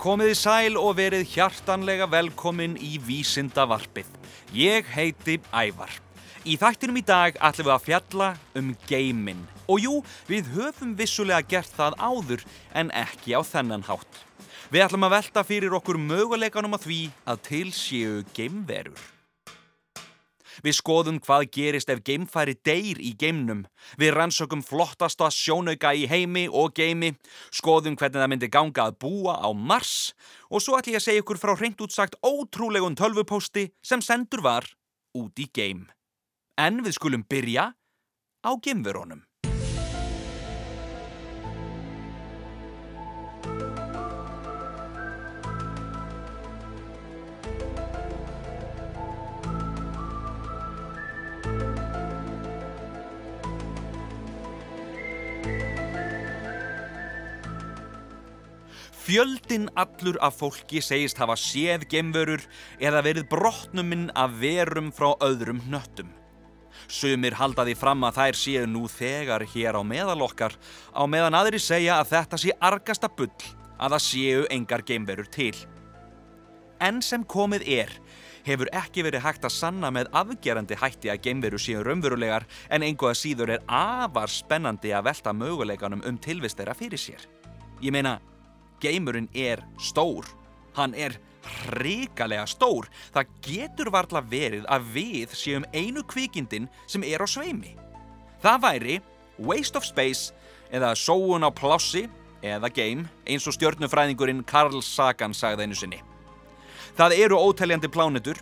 Komiði sæl og verið hjartanlega velkomin í Vísindavarpið. Ég heiti Ævar. Í þættinum í dag ætlum við að fjalla um geiminn. Og jú, við höfum vissulega gert það áður en ekki á þennan hátt. Við ætlum að velta fyrir okkur möguleikanum að því að til séu geimverur. Við skoðum hvað gerist ef geimfæri deyr í geimnum. Við rannsökum flottasta sjónauka í heimi og geimi, skoðum hvernig það myndi ganga að búa á Mars og svo ætlum ég að segja ykkur frá hreint útsagt ótrúlegun tölvupósti sem sendur var út í geim. En við skulum byrja á geimverunum. Fjöldin allur af fólki segist hafa séð gemverur eða verið brotnuminn af verum frá öðrum hnöttum. Sumir halda því fram að þær séu nú þegar hér á meðalokkar á meðan aðri segja að þetta sé argasta bull að það séu engar gemverur til. En sem komið er hefur ekki verið hægt að sanna með afgerandi hætti að geimveru séu raunverulegar en einhverja síður er afar spennandi að velta möguleikanum um tilvist þeirra fyrir sér. Ég meina, geimurinn er stór. Hann er hrikalega stór. Það getur varla verið að við séum einu kvikindin sem er á sveimi. Það væri waste of space eða sóun á plássi eða geim eins og stjörnufræðingurinn Carl Sagan sagði einu sinni. Það eru óteljandi plánetur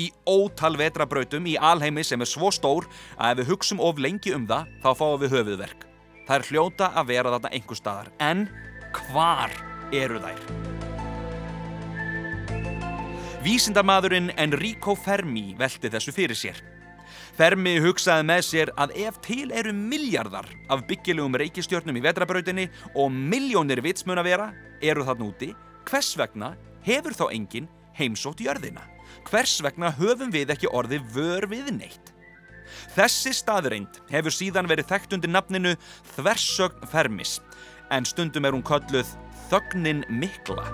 í ótal vetrabrautum í alheimi sem er svo stór að ef við hugsum of lengi um það þá fáum við höfuðverk. Það er hljóta að vera þarna einhver staðar. En hvar eru þær? Vísindamadurinn Enrico Fermi velti þessu fyrir sér. Fermi hugsaði með sér að ef til eru miljardar af byggilegum reykistjörnum í vetrabrautinni og miljónir vitsmunavera eru þarna úti, hvers vegna hefur þá enginn heimsótt jörðina? Hvers vegna höfum við ekki orði vör við neitt? Þessi staðreind hefur síðan verið þekkt undir nafninu Þversögn Fermis, en stundum er hún kölluð Þögnin Mikla.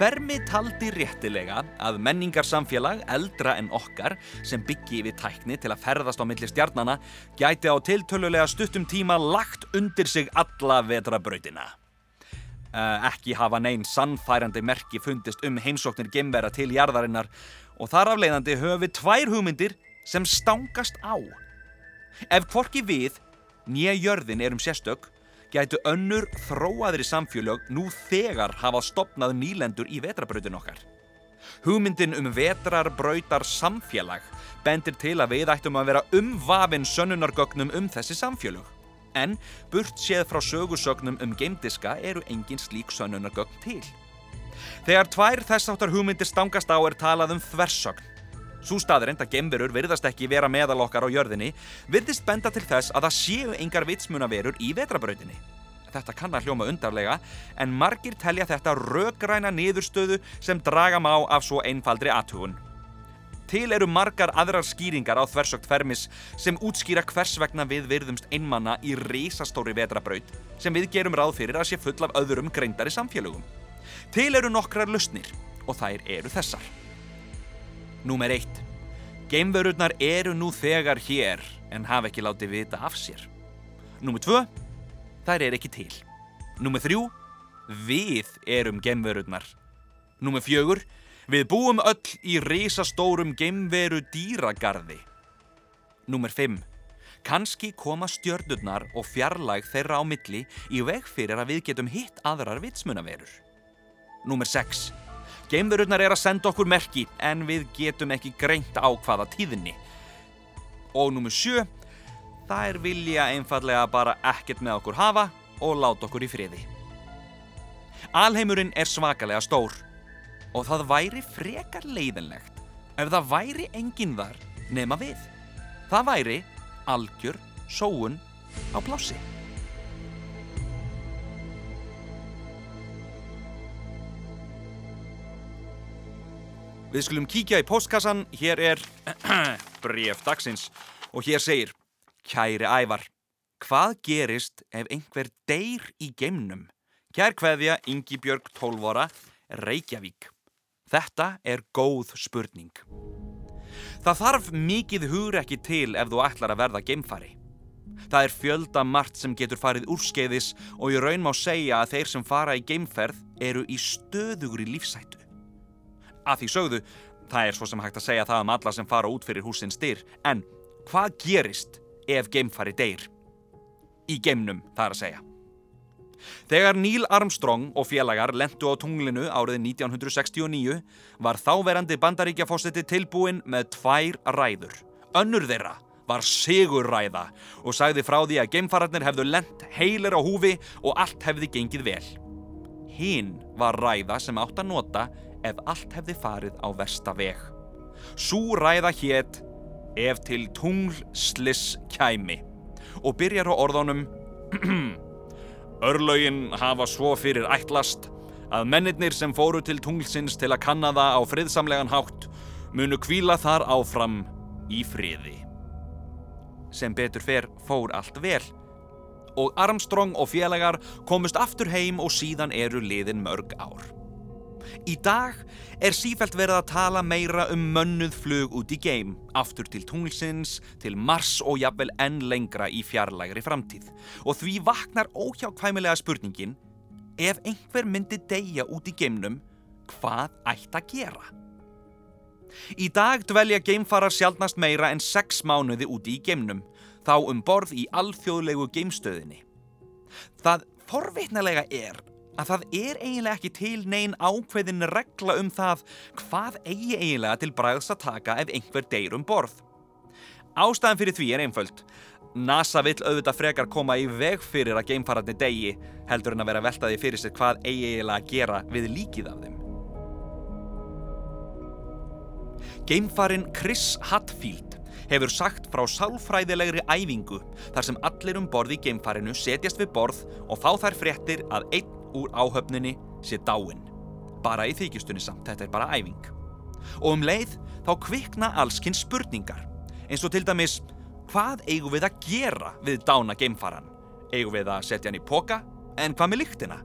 Fermi taldi réttilega að menningarsamfélag eldra en okkar sem byggi við tækni til að ferðast á milli stjarnana gæti á tiltölulega stuttum tíma lagt undir sig alla vetrabrautina. Uh, ekki hafa neinn sannfærandi merki fundist um heimsóknir gemvera til jarðarinnar og þar af leiðandi höfum við tvær hugmyndir sem stangast á. Ef hvorki við, nýja jörðin erum sérstök, gætu önnur þróaðri samfélög nú þegar hafa stopnað nýlendur í vetrabrautin okkar. Hugmyndin um vetrarbrautar samfélag bendir til að við ættum að vera umvafin sönnunargögnum um þessi samfélög. En burt séð frá sögursögnum um geimdiska eru engin slík sönnunargögn til. Þegar tvær þessáttar hugmyndir stangast á er talað um þversögn. Svo staðrind að gemverur virðast ekki vera meðal okkar á jörðinni virðist benda til þess að það séu engar vitsmunaverur í vetrabrautinni. Þetta kann að hljóma undarlega en margir telja þetta röggræna niðurstöðu sem draga má af svo einfaldri aðtugun. Til eru margar aðrar skýringar á þversögt fermis sem útskýra hvers vegna við virðumst einmanna í risastóri vetrabraut sem við gerum ráð fyrir að sé full af öðrum greindari samfélögum. Til eru nokkrar lausnir og þær eru þessar. Númer 1. Geimverurnar eru nú þegar hér en hafa ekki látið vita af sér. Númer 2. Þær er ekki til. Númer 3. Við erum geimverurnar. Númer 4. Við búum öll í risastórum geimveru dýragarði. Númer 5. Kanski koma stjörnurnar og fjarlæg þeirra á milli í veg fyrir að við getum hitt aðrar vitsmunaverur. Númer 6. Geimverurnar er að senda okkur merki en við getum ekki greint á hvaða tíðinni. Og númer 7. Þær vilja einfallega bara ekkert með okkur hafa og láta okkur í friði. Alheimurinn er svakalega stór og það væri frekar leiðinlegt ef það væri enginn þar nema við. Það væri algjör sóun á plássi. Við skulum kíkja í postkassan, hér er bref dagsins og hér segir Kæri ævar, hvað gerist ef einhver deyr í geimnum Kær kveðja Ingi Björg 12 ára, Reykjavík. Þetta er góð spurning. Það þarf mikið hugur ekki til ef þú ætlar að verða geimfari. Það er fjölda margt sem getur farið úrskeiðis og ég raun má segja að þeir sem fara í geimferð eru í stöðugur í lífsættu. Að því sögðu, það er svo sem hægt að segja það um alla sem fara út fyrir húsins styr, en hvað gerist ef geimfari deyr? Í geimnum, það er að segja. Þegar Neil Armstrong og félagar lendu á tunglinu árið 1969 var þáverandi bandaríkjafósetti tilbúin með tvær ræður. Önnur þeirra var sigurræða og sagði frá því að geimfararnir hefðu lent heilir á húfi og allt hefði gengið vel. Hinn var ræða sem átt að nota ef allt hefði farið á versta veg. Sú ræða hétt ef til tungl sliss kæmi og byrjar á orðunum Örlaugin hafa svo fyrir ætlast að mennirnir sem fóru til tunglsins til að kanna það á friðsamlegan hátt munu kvíla þar áfram í friði. Sem betur fer fór allt vel og Armstrong og félagar komust aftur heim og síðan eru liðin mörg ár. Í dag er sífælt verið að tala meira um mönnuð flug út í geim, aftur til tunglsins, til Mars og jafnvel enn lengra í fjarlægri framtíð. Og því vaknar óhjákvæmilega spurningin, ef einhver myndi deyja út í geimnum, hvað ætti að gera? Í dag dvelja geimfarar sjálfnast meira en sex mánuði úti í geimnum, þá um borð í alþjóðlegu geimstöðinni. Það forvitnalega er að það er eiginlega ekki til neyn ákveðin regla um það hvað eigi eiginlega til bræðs að taka ef einhver deyr um borð. Ástæðan fyrir því er einföld. NASA vill auðvitað frekar koma í veg fyrir að geimfararni degi heldur en að vera veltaði fyrir sig hvað eigi eiginlega að gera við líkið af þeim. Geimfarin Chris Hadfield hefur sagt frá sálfræðilegri æfingu þar sem allir um borð í geimfarinu setjast við borð og fá þær fréttir að einn úr áhöfninni sé dáinn. Bara í þykjustunni samt, þetta er bara æfing. Og um leið þá kvikna allskinn spurningar eins og til dæmis hvað eigum við að gera við dána geimfaran? Eigum við að setja hann í poka? En hvað með lyktina?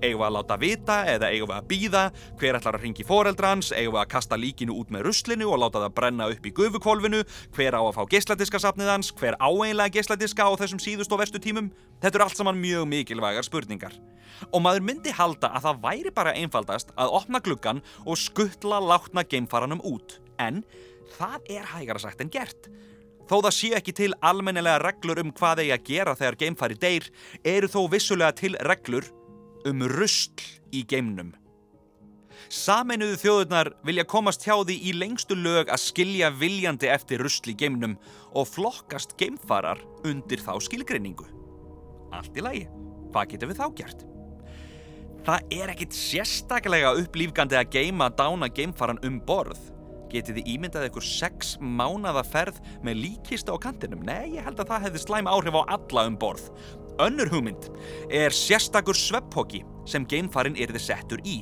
Eigum við að láta vita eða eigum við að býða? Hver ætlar að ringi foreldrans? Eigum við að kasta líkinu út með ruslinu og láta það brenna upp í gufukvolvinu? Hver á að fá geisladiskasafnið hans? Hver á einlega geisladiska á þessum síðust og vestu tímum? Þetta eru allt saman mjög mikilvægar spurningar. Og maður myndi halda að það væri bara einfaldast að opna gluggan og skuttla látna geimfaranum út. En það er hægara sagt en gert. Þó það sé ekki til almennilega reglur um hvað eigi að gera þegar geimfari deyr, eru þó vissulega til reglur um rusl í geimnum. Saminuðu þjóðurnar vilja komast hjá því í lengstu lög að skilja viljandi eftir rusl í geimnum og flokkast geimfarar undir þá skilgreiningu. Allt í lagi, hvað getur við þá gert? Það er ekkit sérstaklega upplýfgandi að geima dána geimfaran um borð. Getið þið ímyndað ykkur sex mánada ferð með líkista á kantinum? Nei, ég held að það hefði slæm áhrif á alla um borð. Önnur hugmynd er sérstakur svepphoki sem geimfarin yrði settur í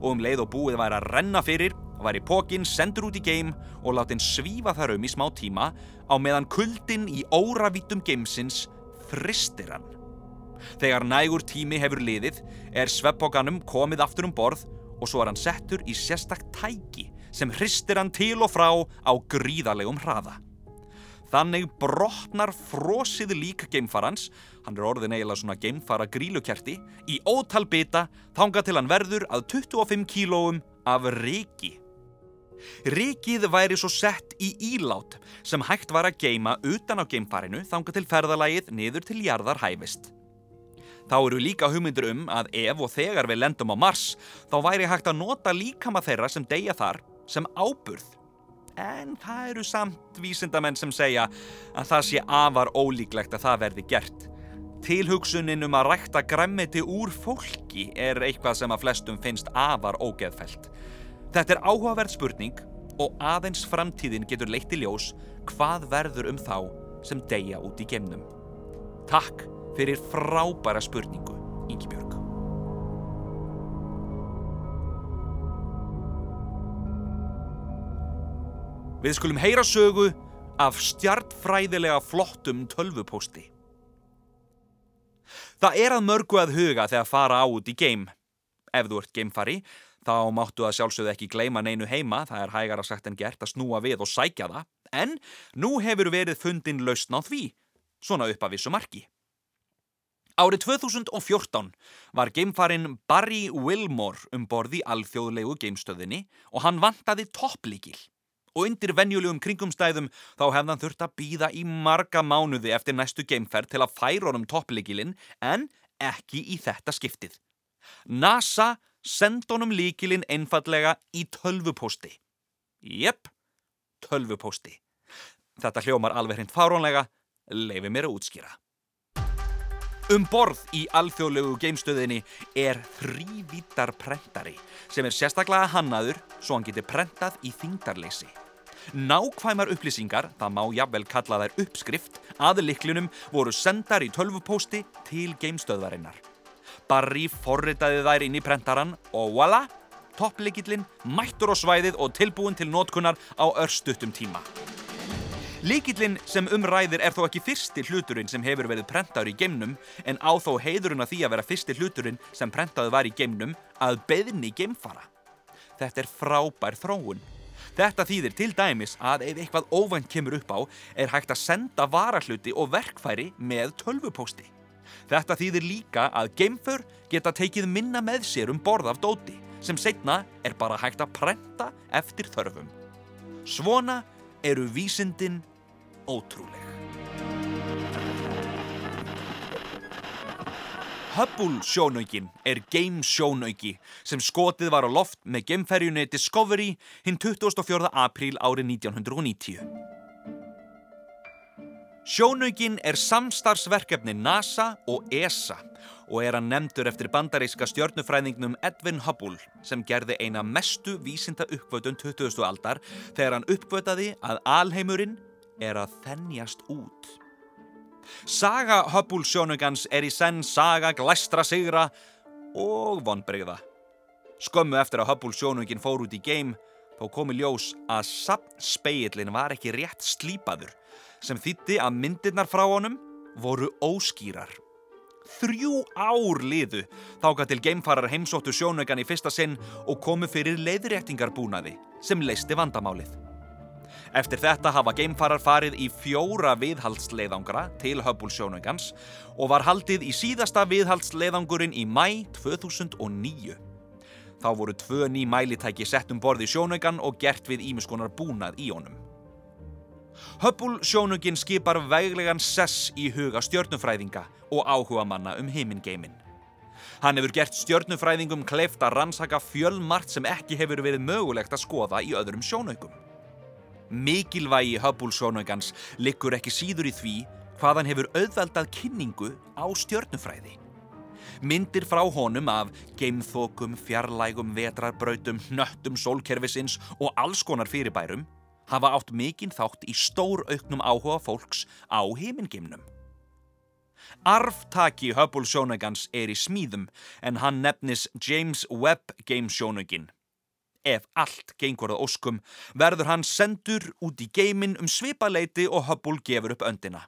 og um leið og búið væri að renna fyrir væri pókin sendur út í geim og látin svífa þar um í smá tíma á meðan kuldin í óravítum geimsins fristir hann. Þegar nægur tími hefur liðið er svepphokanum komið aftur um borð og svo er hann settur í sérstakt tæki sem hristir hann til og frá á gríðarlegum hraða. Þannig brotnar frosið lík geimfarans, hann er orðin eiginlega svona geimfara grílukerti, í ótal bita þanga til hann verður að 25 kílóum af reiki. Reikið væri svo sett í ílát sem hægt var að geima utan á geimfarinu þanga til ferðalagið niður til jarðar hæfist. Þá eru líka hugmyndir um að ef og þegar við lendum á Mars þá væri hægt að nota líkama þeirra sem deyja þar sem áburð en það eru samt vísindamenn sem segja að það sé afar ólíklegt að það verði gert. Tilhugsunin um að rækta græmmiti úr fólki er eitthvað sem að flestum finnst afar ógeðfælt. Þetta er áhugaverð spurning og aðeins framtíðin getur leitt í ljós hvað verður um þá sem deyja út í gemnum. Takk fyrir frábæra spurningu, Ingi Björg. Við skulum heyra sögu af stjartfræðilega flottum tölvupósti. Það er að mörgu að huga þegar fara á út í game. Ef þú ert gamefari, þá máttu að sjálfsögðu ekki gleyma neinu heima, það er hægara sagt en gert að snúa við og sækja það, en nú hefur verið fundin lausn á því, svona upp af vissu marki. Árið 2014 var geimfarin Barry Wilmore um borði alþjóðlegu geimstöðinni og hann vantaði topplíkil. Og undir venjulegum kringumstæðum þá hefðan þurft að býða í marga mánuði eftir næstu geimferð til að færa honum topplíkilinn en ekki í þetta skiptið. NASA sendi honum líkilinn einfallega í tölvupósti. Jepp, tölvupósti. Þetta hljómar alveg hreint fárónlega, leifi mér að útskýra. Um borð í alþjóðlegu geimstöðinni er þrývítar prentari sem er sérstaklega hannaður svo hann getur prentað í þingdarleysi. Nákvæmar upplýsingar, það má jafnvel kalla þær uppskrift, að liklunum voru sendar í tölvupósti til geimstöðvarinnar. Barry forritaði þær inn í prentaran og voila, topplikillin mættur á svæðið og tilbúin til nótkunnar á örstuttum tíma. Líkillinn sem umræðir er þó ekki fyrsti hluturinn sem hefur verið prentaður í geimnum en á þó heiðurinn að því að vera fyrsti hluturinn sem prentaður var í geimnum að beðni geimfara. Þetta er frábær þróun. Þetta þýðir til dæmis að ef eitthvað óvænt kemur upp á er hægt að senda varahluti og verkfæri með tölvupósti. Þetta þýðir líka að geimfur geta tekið minna með sér um borð af dóti sem setna er bara hægt að prenta eftir þörfum. Svona eru vísindin ótrúleg. Hubble sjónaukinn er game sjónauki sem skotið var á loft með geimferjunni Discovery hinn 24. apríl árið 1990. Sjónaukinn er samstarfsverkefni NASA og ESA og er hann nefndur eftir bandaríska stjörnufræðingnum Edwin Hubble sem gerði eina mestu vísinda uppvötun 20. aldar þegar hann uppvötaði að alheimurinn er að þennjast út. Saga Hubble sjónugans er í senn saga glæstra sigra og vonbreyða. Skömmu eftir að Hubble sjónugin fór út í geim þá komi ljós að sapnspeillin var ekki rétt slípaður sem þýtti að myndirnar frá honum voru óskýrar. Þrjú ár liðu þáka til geimfarar heimsóttu sjónaukan í fyrsta sinn og komu fyrir leiðréttingarbúnaði sem leisti vandamálið. Eftir þetta hafa geimfarar farið í fjóra viðhaldsleiðangra til Hubble sjónaukans og var haldið í síðasta viðhaldsleiðangurinn í mæ 2009. Þá voru tvö ný mælitæki sett um borði sjónaukan og gert við ímiskonar búnað í honum. Hubble sjónungin skipar veglegan sess í huga stjörnufræðinga og áhuga manna um heimingeimin. Hann hefur gert stjörnufræðingum kleift að rannsaka fjölmart sem ekki hefur verið mögulegt að skoða í öðrum sjónaugum. Mikilvægi Hubble sjónaugans liggur ekki síður í því hvað hann hefur auðveldað kynningu á stjörnufræði. Myndir frá honum af geimþokum, fjarlægum, vetrarbrautum, hnöttum, sólkerfisins og alls konar fyrirbærum hafa átt mikinn þátt í stór auknum áhuga fólks á heimingimnum. Arftaki Hubble sjónagans er í smíðum en hann nefnis James Webb geimsjónagin. Ef allt gengur að óskum verður hann sendur út í geimin um svipaleiti og Hubble gefur upp öndina.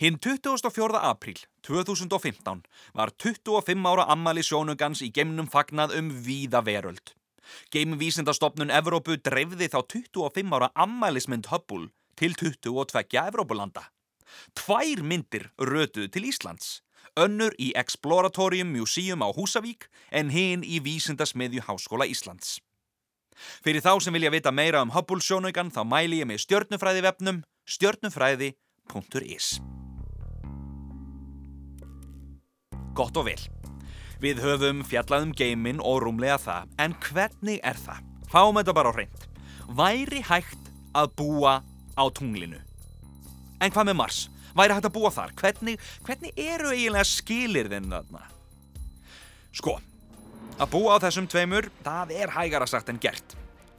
Hinn 24. apríl 2015 var 25 ára ammali sjónugans í geimnum fagnað um víða veröld. Geimvísindastofnun Evrópu dreifði þá 25 ára ammælismynd Hubble til 22 Evrópulanda. Tvær myndir rötuðu til Íslands. Önnur í Exploratorium Museum á Húsavík en hinn í Vísindasmiðju Háskóla Íslands. Fyrir þá sem vilja vita meira um Hubble sjónaukan þá mæli ég með stjörnufræði vefnum stjörnufræði.is Gott og vel. Við höfum fjallaðum geimin og rúmlega það, en hvernig er það? Fáum þetta bara á hreint. Væri hægt að búa á tunglinu? En hvað með Mars? Væri hægt að búa þar? Hvernig, hvernig eru eiginlega skilir þinn þarna? Sko, að búa á þessum tveimur, það er hægara sagt en gert.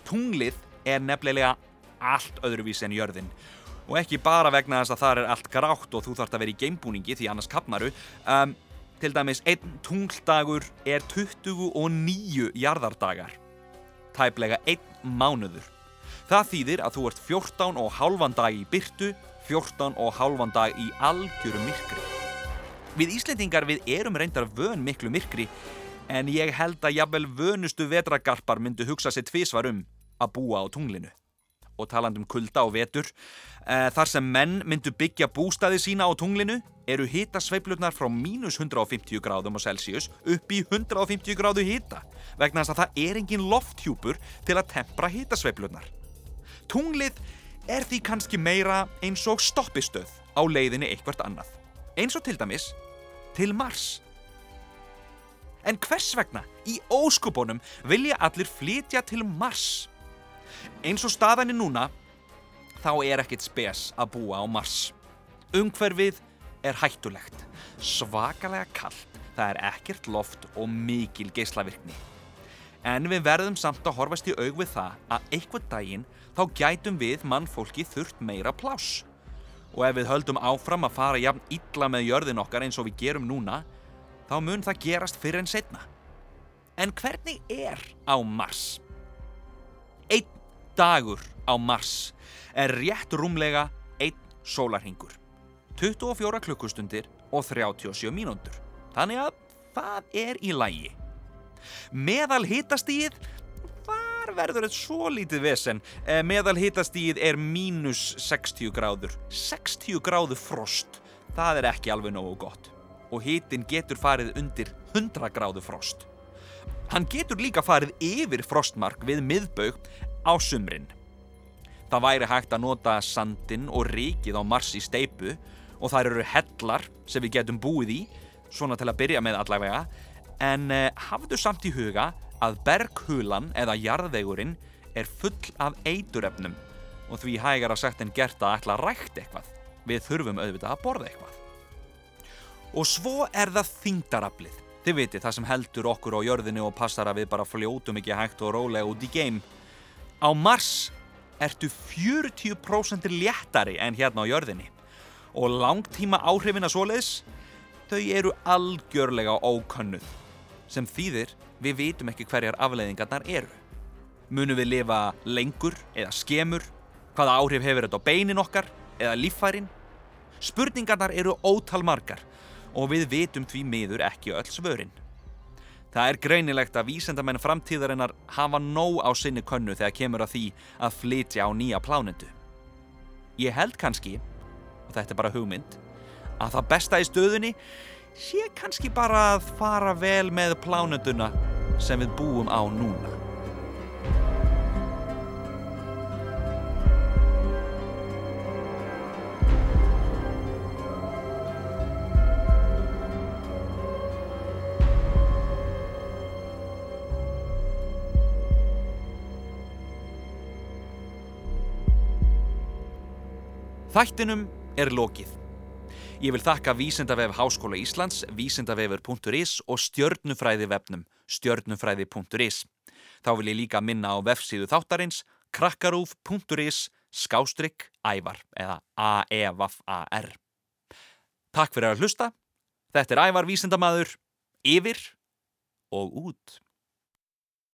Tunglið er nefnilega allt öðruvís en jörðin og ekki bara vegna þess að það er allt grátt og þú þarfst að vera í geimbúningi því annars kapnaru. Um, Til dæmis, einn tungldagur er 29 jarðardagar. Tæplega einn mánuður. Það þýðir að þú ert 14 og halvan dag í byrtu, 14 og halvan dag í algjöru myrkri. Við Íslendingar við erum reyndar vön miklu myrkri en ég held að jafnvel vönustu vetragarpar myndu hugsa sér tvísvar um að búa á tunglinu. Og taland um kulda og vetur, e, þar sem menn myndu byggja bústaði sína á tunglinu eru hitasveiflurnar frá mínus 150 gráðum á Celsius upp í 150 gráðu hita vegna þess að það er engin lofthjúpur til að tempra hitasveiflurnar. Tunglið er því kannski meira eins og stoppistöð á leiðinni eitthvert annað. Eins og til dæmis til Mars. En hvers vegna í óskupunum vilja allir flytja til Mars? Eins og staðan er núna, þá er ekkit spes að búa á Mars. Umhverfið er hættulegt, svakalega kallt, það er ekkert loft og mikil geislavirkni. En við verðum samt að horfast í aug við það að eitthvað daginn þá gætum við mannfólki þurft meira pláss. Og ef við höldum áfram að fara jafn illa með jörðin okkar eins og við gerum núna, þá mun það gerast fyrir en setna. En hvernig er á Mars? Einn dagur á Mars er rétt rúmlega einn sólarhingur. 24 klukkustundir og 37 mínúndur. Þannig að það er í lægi. Meðal hitastíð, þar verður þetta svo lítið vesen. Eh, meðal hitastíð er mínus 60 gráður. 60 gráður frost, það er ekki alveg nógu gott og hitin getur farið undir 100 gráðu frost. Hann getur líka farið yfir frostmark við miðbaug á sumrin. Það væri hægt að nota sandin og ríkið á Mars í steipu og þar eru hellar sem við getum búið í, svona til að byrja með allavega, en eh, hafðu samt í huga að berghulan eða jarðvegurinn er full af eiturefnum og því hægar að sagt en gert að ætla að rækt eitthvað. Við þurfum auðvitað að borða eitthvað. Og svo er það þingdaraflið. Þið viti það sem heldur okkur á jörðinu og passar að við bara fljótum ekki hægt og rólega út í geim. Á Mars ertu 40% léttari en hérna á jörðinni. Og langtíma áhrifin að svoleiðis, þau eru algjörlega ókönnuð. Sem þýðir við vitum ekki hverjar afleiðingarnar eru. Munum við lifa lengur eða skemur? Hvaða áhrif hefur þetta á beinin okkar eða líffærin? Spurningarnar eru ótal margar og við vitum því miður ekki öll svörin. Það er greinilegt að vísendamenn framtíðarinnar hafa nóg á sinni könnu þegar kemur að því að flytja á nýja plánendu. Ég held kannski, og þetta er bara hugmynd, að það besta í stöðunni sé kannski bara að fara vel með plánenduna sem við búum á núna. Þættinum er lokið. Ég vil þakka Vísindavef Háskóla Íslands, vísindavefur.is og stjörnufræðivefnum, stjörnufræði.is. Þá vil ég líka minna á vefsíðu þáttarins krakkarúf.is skástrygg ævar eða a-e-v-a-r. Takk fyrir að hlusta. Þetta er ævar vísindamadur, yfir og út.